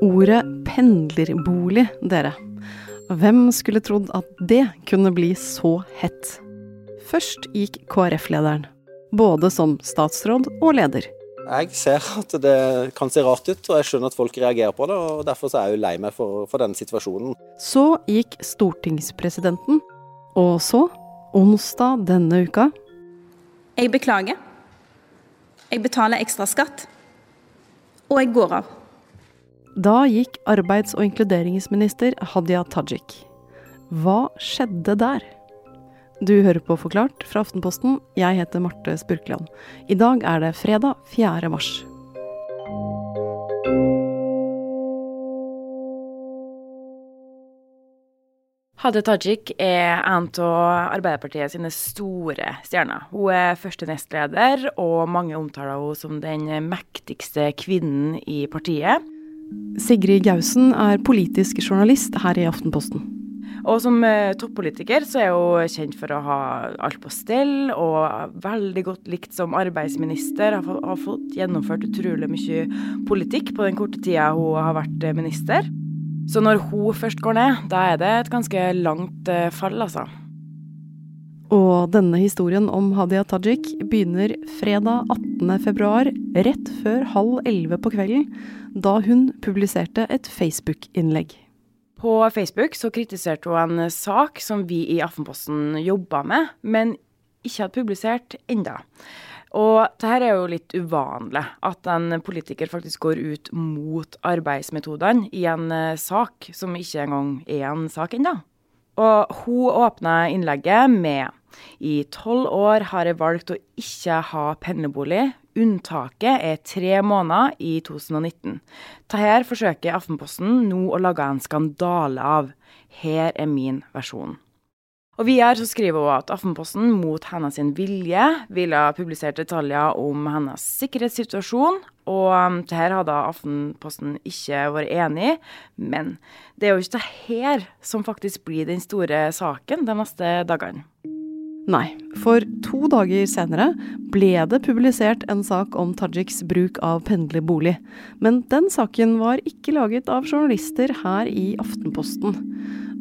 Ordet pendlerbolig, dere. Hvem skulle trodd at det kunne bli så hett? Først gikk KrF-lederen, både som statsråd og leder. Jeg ser at det kan se rart ut, og jeg skjønner at folk reagerer på det. og Derfor er jeg jo lei meg for, for denne situasjonen. Så gikk stortingspresidenten, og så, onsdag denne uka Jeg beklager. Jeg betaler ekstra skatt. Og jeg går av. Da gikk arbeids- og inkluderingsminister Hadia Tajik. Hva skjedde der? Du hører på Forklart fra Aftenposten. Jeg heter Marte Spurkland. I dag er det fredag 4. mars. Hadia Tajik er en av Arbeiderpartiet sine store stjerner. Hun er første nestleder, og mange omtaler henne som den mektigste kvinnen i partiet. Sigrid Gausen er politisk journalist her i Aftenposten. Og som eh, toppolitiker så er hun kjent for å ha alt på stell, og veldig godt likt som arbeidsminister. Har, fått, gjennomført utrolig mye politikk på den korte tida hun har vært eh, minister. Så når hun først går ned, da er det et ganske langt eh, fall, altså. Og denne historien om Hadia Tajik begynner fredag 18. februar, rett før halv elleve på kvelden, da hun publiserte et Facebook-innlegg. På Facebook så kritiserte hun en sak som vi i Aftenposten jobba med, men ikke hadde publisert enda. Og det her er jo litt uvanlig, at en politiker faktisk går ut mot arbeidsmetodene i en uh, sak som ikke engang er en sak ennå. Og hun åpna innlegget med i tolv år har jeg valgt å ikke ha pendlerbolig. Unntaket er tre måneder i 2019. Dette forsøker Aftenposten nå å lage en skandale av. Her er min versjon. Og Videre så skriver hun at Aftenposten mot hennes vilje ville ha publisert detaljer om hennes sikkerhetssituasjon, og um, det her hadde Aftenposten ikke vært enig i. Men det er jo ikke det her som faktisk blir den store saken de neste dagene. Nei, for to dager senere ble det publisert en sak om Tajiks bruk av pendlerbolig. Men den saken var ikke laget av journalister her i Aftenposten.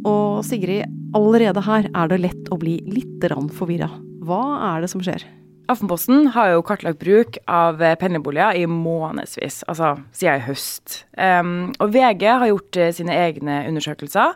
Og Sigrid, allerede her er det lett å bli litt forvirra. Hva er det som skjer? Aftenposten har jo kartlagt bruk av pendlerboliger i månedsvis, altså siden i høst. Um, og VG har gjort eh, sine egne undersøkelser.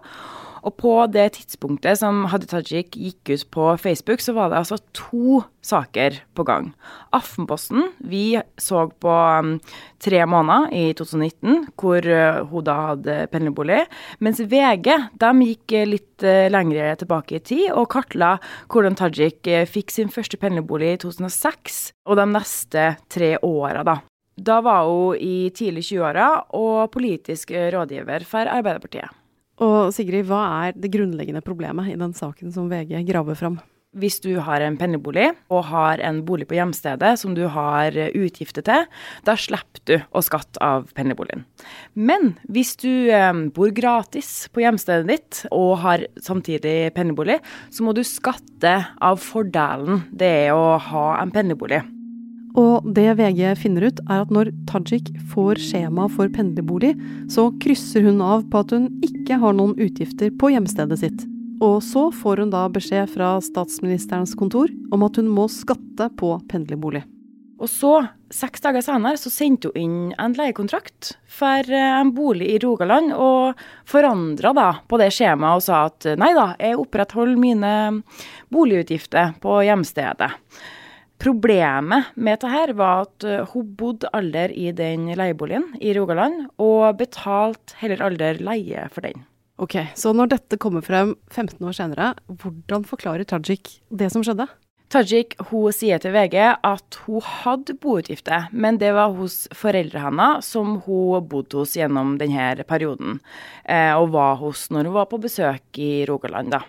Og på det tidspunktet som Hadia Tajik gikk ut på Facebook, så var det altså to saker på gang. Aftenposten, vi så på um, tre måneder i 2019, hvor uh, hun da hadde pendlerbolig. Mens VG de gikk litt uh, lengre tilbake i tid og kartla hvordan Tajik uh, fikk sin første pendlerbolig i 2006, og de neste tre åra, da. Da var hun i tidlig 20-åra og politisk rådgiver for Arbeiderpartiet. Og Sigrid, hva er det grunnleggende problemet i den saken som VG graver fram? Hvis du har en pendlerbolig og har en bolig på hjemstedet som du har utgifter til, da slipper du å skatte av pendlerboligen. Men hvis du eh, bor gratis på hjemstedet ditt og har samtidig pendlerbolig, så må du skatte av fordelen det er å ha en pendlerbolig. Og det VG finner ut, er at når Tajik får skjema for pendlerbolig, så krysser hun av på at hun ikke har noen utgifter på hjemstedet sitt. Og så får hun da beskjed fra statsministerens kontor om at hun må skatte på pendlerbolig. Og så, seks dager senere, så sendte hun inn en leiekontrakt for eh, en bolig i Rogaland, og forandra da på det skjemaet og sa at nei da, jeg opprettholder mine boligutgifter på hjemstedet. Problemet med dette var at eh, hun bodde alder i den leieboligen i Rogaland, og betalte heller alder leie for den. Ok, Så når dette kommer frem 15 år senere, hvordan forklarer Tajik det som skjedde? Tajik hun sier til VG at hun hadde boutgifter, men det var hos foreldrene hennes som hun bodde hos gjennom denne perioden, eh, og var hos når hun var på besøk i Rogaland. da.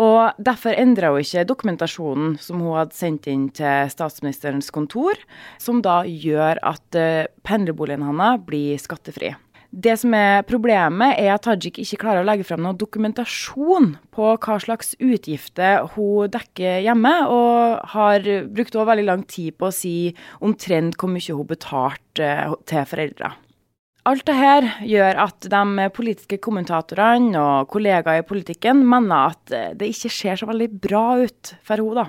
Og Derfor endra hun ikke dokumentasjonen som hun hadde sendt inn til statsministerens kontor, som da gjør at uh, pendlerboligen hennes blir skattefri. Det som er problemet, er at Tajik ikke klarer å legge frem noen dokumentasjon på hva slags utgifter hun dekker hjemme, og har brukt også veldig lang tid på å si omtrent hvor mye hun betalte til foreldre. Alt dette gjør at de politiske kommentatorene og kollegaer i politikken mener at det ikke ser så veldig bra ut for henne, da.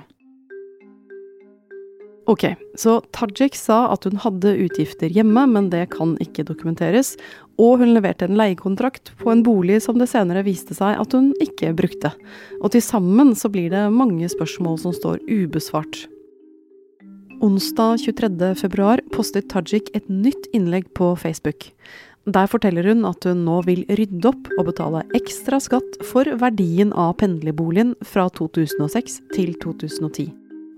Ok, så Tajik sa at hun hadde utgifter hjemme, men det kan ikke dokumenteres. Og hun leverte en leiekontrakt på en bolig som det senere viste seg at hun ikke brukte. Og til sammen så blir det mange spørsmål som står ubesvart. Onsdag 23.2 postet Tajik et nytt innlegg på Facebook. Der forteller hun at hun nå vil rydde opp og betale ekstra skatt for verdien av pendlerboligen fra 2006 til 2010.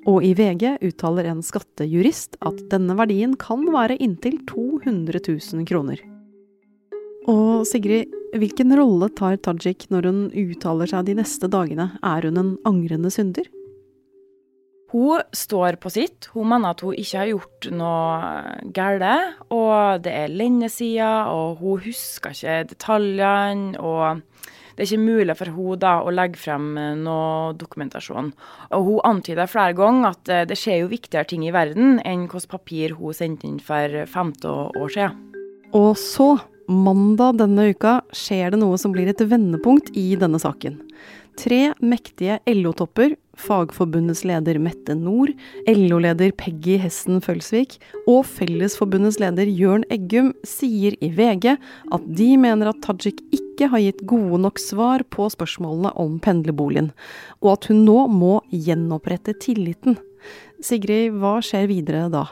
Og i VG uttaler en skattejurist at denne verdien kan være inntil 200 000 kroner. Og Sigrid, hvilken rolle tar Tajik når hun uttaler seg de neste dagene? Er hun en angrende synder? Hun står på sitt. Hun mener at hun ikke har gjort noe galt. Og det er lenge siden, og hun husker ikke detaljene. og det er ikke mulig for hun da å legge frem noe dokumentasjon. Og Hun antyder flere ganger at eh, det skjer jo viktigere ting i verden enn hvilket papir hun sendte inn for 15 år siden. Og så, mandag denne uka, skjer det noe som blir et vendepunkt i denne saken. Tre mektige LO-topper Fagforbundets leder Mette Nord, LO-leder Peggy Hessen Følsvik og Fellesforbundets leder Jørn Eggum sier i VG at de mener at Tajik ikke har gitt gode nok svar på spørsmålene om pendlerboligen, og at hun nå må gjenopprette tilliten. Sigrid, hva skjer videre da?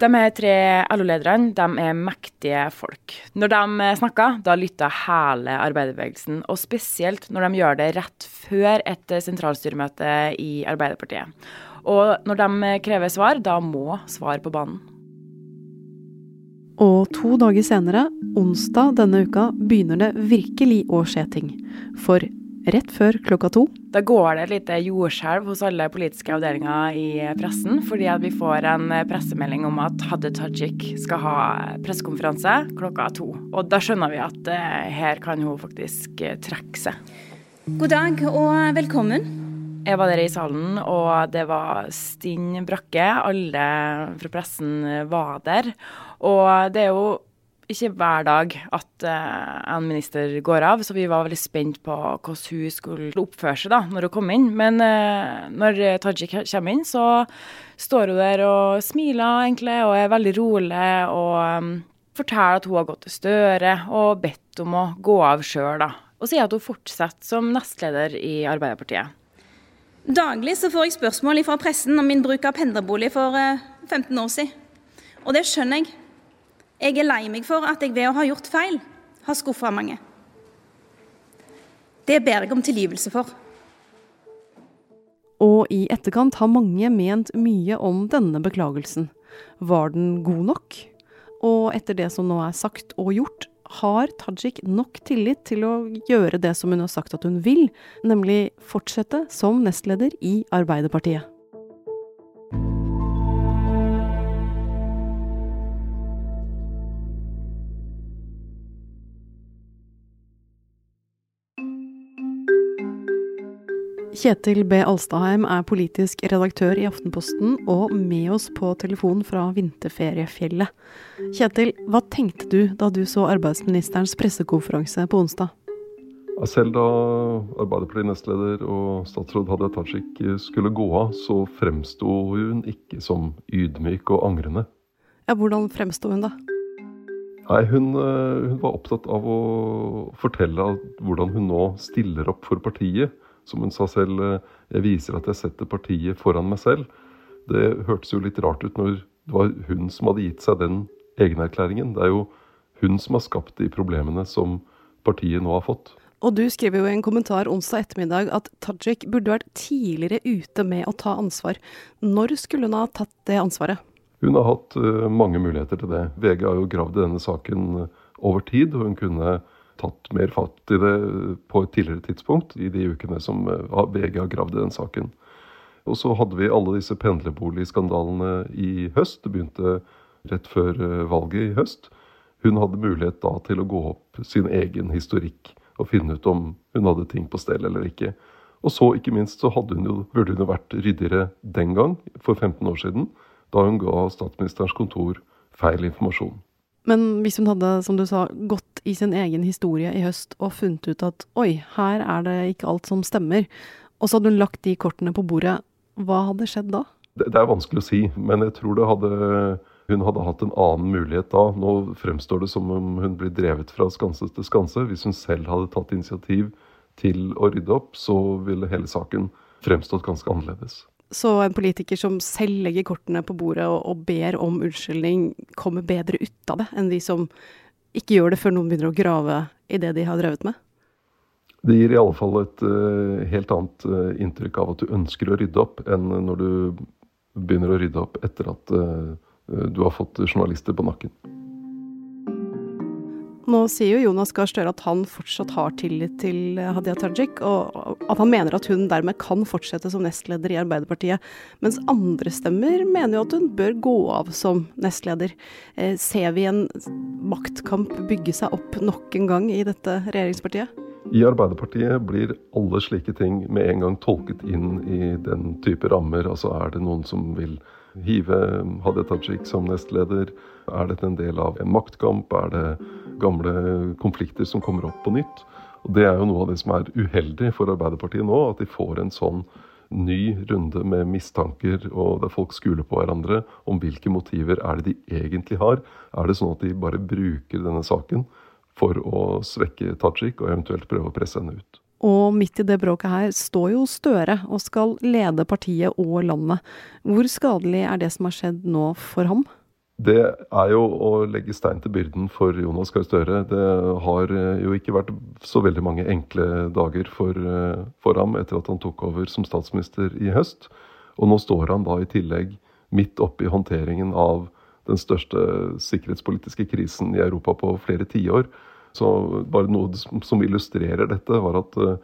De her tre LO-lederne de er mektige folk. Når de snakker, da lytter hele arbeiderbevegelsen. Og spesielt når de gjør det rett før et sentralstyremøte i Arbeiderpartiet. Og når de krever svar, da må svar på banen. Og to dager senere, onsdag denne uka, begynner det virkelig å skje ting. For rett før klokka to. Da går det et lite jordskjelv hos alle politiske avdelinger i pressen, fordi at vi får en pressemelding om at Hadia Tajik skal ha pressekonferanse klokka to. Og da skjønner vi at uh, her kan hun faktisk uh, trekke seg. God dag og velkommen. Jeg var der i salen, og det var stinn brakke. Alle fra pressen var der. Og det er jo ikke hver dag at uh, en minister går av, så vi var veldig spent på hvordan hun skulle oppføre seg da, når hun kom inn. Men uh, når Tajik kommer inn, så står hun der og smiler egentlig, og er veldig rolig. og um, forteller at hun har gått til Støre og bedt om å gå av sjøl, Og sier at hun fortsetter som nestleder i Arbeiderpartiet. Daglig så får jeg spørsmål fra pressen om min bruk av pendlerbolig for 15 år siden. Og det skjønner jeg. Jeg er lei meg for at jeg ved å ha gjort feil har skuffa mange. Det ber jeg om tilgivelse for. Og i etterkant har mange ment mye om denne beklagelsen. Var den god nok? Og etter det som nå er sagt og gjort, har Tajik nok tillit til å gjøre det som hun har sagt at hun vil, nemlig fortsette som nestleder i Arbeiderpartiet. Kjetil B. Alstaheim er politisk redaktør i Aftenposten og med oss på telefon fra vinterferiefjellet. Kjetil, hva tenkte du da du så arbeidsministerens pressekonferanse på onsdag? Selv da Arbeiderparti-nestleder og statsråd Hadia Tajik skulle gå av, så fremsto hun ikke som ydmyk og angrende. Ja, Hvordan fremsto hun da? Nei, hun, eh, hun var opptatt av å fortelle hvordan hun nå stiller opp for partiet som hun sa selv, eh, jeg viser at jeg setter partiet foran meg selv. Det hørtes jo litt rart ut når det var hun som hadde gitt seg den egenerklæringen. Det er jo hun som har skapt de problemene som partiet nå har fått. Og du skriver jo i en kommentar onsdag ettermiddag at Tajik burde vært tidligere ute med å ta ansvar. Når skulle hun ha tatt det ansvaret? Hun har hatt uh, mange muligheter til det. VG har jo gravd i denne saken over tid, og hun kunne tatt mer fatt i det på et tidligere tidspunkt, i de ukene som eh, VG har gravd i den saken. Og så hadde vi alle disse pendlerboligskandalene i høst. Det begynte rett før eh, valget i høst. Hun hadde mulighet da til å gå opp sin egen historikk og finne ut om hun hadde ting på stell eller ikke. Og så ikke minst så hun jo, burde hun jo vært ryddigere den gang, for 15 år siden, da hun ga statsministerens kontor feil informasjon. Men hvis hun hadde, som du sa, gått i sin egen historie i høst og funnet ut at oi, her er det ikke alt som stemmer, og så hadde hun lagt de kortene på bordet, hva hadde skjedd da? Det, det er vanskelig å si, men jeg tror hadde hun hadde hatt en annen mulighet da. Nå fremstår det som om hun blir drevet fra skanse til skanse. Hvis hun selv hadde tatt initiativ til å rydde opp, så ville hele saken fremstått ganske annerledes. Så en politiker som selv legger kortene på bordet og, og, ber om unnskyldning, kommer bedre ut av det enn de som ikke gjør det før noen begynner å grave i det de har drevet med? Det gir i alle fall et uh, helt annet uh, inntrykk av at du ønsker å rydde opp, enn når du begynner å rydde opp etter at uh, du har fått journalister på nakken. Nå sier jo Jonas Gahr Støre at han fortsatt har tillit til Hadia Tajik, og at han mener at hun dermed kan fortsette som nestleder i Arbeiderpartiet. Mens andre stemmer mener jo at hun bør gå av som nestleder. Eh, ser vi en maktkamp bygge seg opp nok en gang i dette regjeringspartiet? I Arbeiderpartiet blir alle slike ting med en gang tolket inn i den type rammer. Altså er det noen som vil hive Hadia Tajik som nestleder? Er dette en del av en maktkamp? Er det gamle konflikter som kommer opp på nytt? Og Det er jo noe av det som er uheldig for Arbeiderpartiet nå, at de får en sånn ny runde med mistanker, og der folk skuler på hverandre om hvilke motiver er det de egentlig har. Er det sånn at de bare bruker denne saken for å svekke Tajik og eventuelt prøve å presse henne ut? Og midt i det bråket her står jo Støre og skal lede partiet og landet. Hvor skadelig er det som har skjedd nå for ham? Det er jo å legge stein til byrden for Jonas Gahr Støre. Det har eh, jo ikke vært så veldig mange enkle dager for, eh, for ham etter at han tok over som statsminister i høst. Og nå står han da i tillegg midt oppe i håndteringen av den største sikkerhetspolitiske krisen i Europa på flere tiår. Så bare noe som illustrerer dette, var at uh,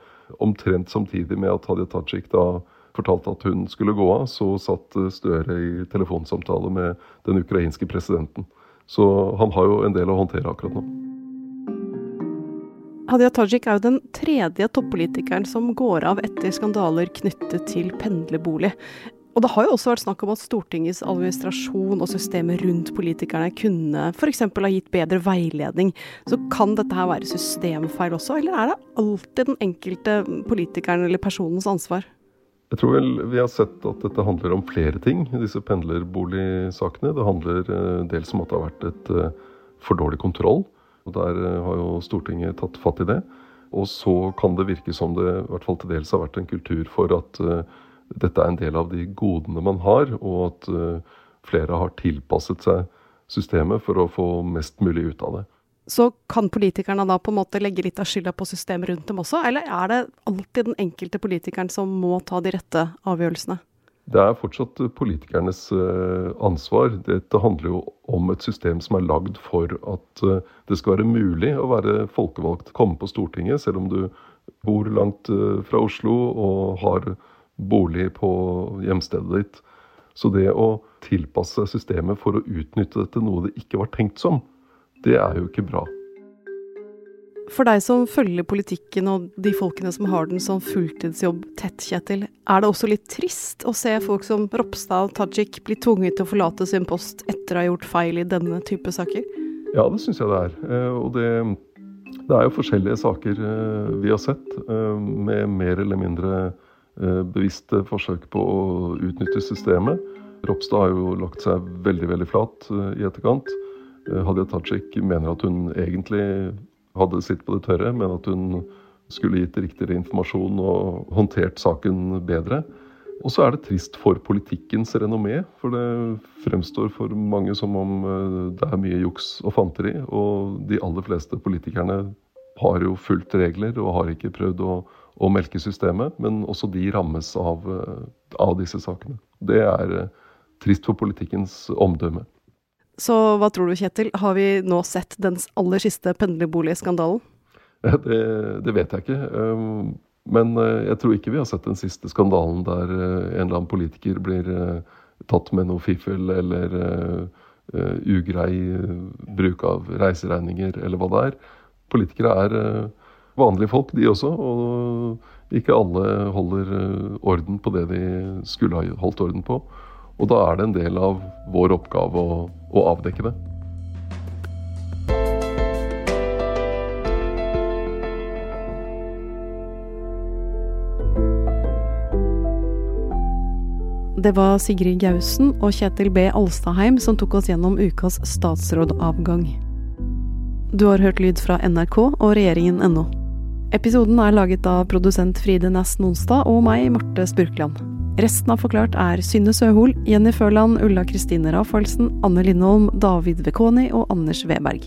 omtrent samtidig med at Hadia Tajik da fortalte at hun skulle gå av, så satt eh, Støre i telefonsamtale med den ukrainske presidenten. Så han har jo en del å håndtere akkurat nå. Hadia Tajik er jo den tredje toppolitikeren som går av etter skandaler knyttet til pendlerbolig. Og det har jo også vært snakk om at Stortingets administrasjon og systemet rundt politikerne kunne f.eks. ha gitt bedre veiledning. Så kan dette her være systemfeil også, eller er det alltid den enkelte politikeren eller personens ansvar? Jeg tror vel vi har sett at dette handler om flere ting, disse pendlerboligsakene. Det handler eh, dels om at det har vært et eh, for dårlig kontroll. og Der eh, har jo Stortinget tatt fatt i det. Og så kan det virke som det i hvert fall til dels har vært en kultur for at dette er en del av de godene man har, og at uh, flere har tilpasset seg systemet for å få mest mulig ut av det. Så kan politikerne da på en måte legge litt av skylda på systemet rundt dem også, eller er det alltid den enkelte politikeren som må ta de rette avgjørelsene? Det er fortsatt politikernes uh, ansvar. Dette handler jo om et system som er lagd for at det skal være mulig å være folkevalgt, komme på Stortinget, selv om du bor langt fra Oslo og har bolig på hjemstedet ditt. Så det å tilpasse systemet for å utnytte dette noe det ikke var tenkt som, det er jo ikke bra. For deg som følger politikken og de folkene som har den som fulltidsjobb tett, Kjetil, er det også litt trist å se folk som Ropstad og Tajik bli tvunget til å forlate sin post etter å ha gjort feil i denne type saker? Ja, det syns jeg det er. Eh, og det, det, er jo forskjellige saker eh, vi har sett, eh, med mer eller mindre bevisste forsøk på å utnytte systemet. Ropstad har jo lagt seg veldig veldig flat eh, i etterkant. Eh, Hadia Tajik mener at hun egentlig hadde sitt på det tørre, men at hun skulle gitt riktigere informasjon og håndtert saken bedre. Og så er det trist for politikkens renommé, for det fremstår for mange som om det er mye juks og fanteri. Og de aller fleste politikerne har jo fulgt regler og har ikke prøvd å og melkesystemet, men også de rammes av, eh, av disse sakene. Det er eh, trist for politikkens omdømme. Så hva tror du, Kjetil, har vi nå sett den aller siste pendlerboligskandalen? Det, det, vet jeg ikke. Um, men eh, jeg tror ikke vi har sett den siste skandalen der en eller annen politiker blir tatt med noe fiffel eller ugrei bruk av reiseregninger, eller hva det er. Politikere er vanlige folk, de også. Og ikke alle holder eh, orden på det de skulle ha holdt orden på. Og da er det en del av vår oppgave å, å avdekke det. Det var Sigrid Gausen og Kjetil B. Alstadheim som tok oss gjennom ukas statsrådavgang. Du har hørt lyd fra NRK og regjeringen regjeringen.no. Episoden er laget av produsent Fride Næss Nonstad og meg, Marte Spurkland. Resten av Forklart er Synne Søhol, Jenny Førland, Ulla Kristine Rafaelsen, Anne Lindholm, David Vekoni og Anders Weberg.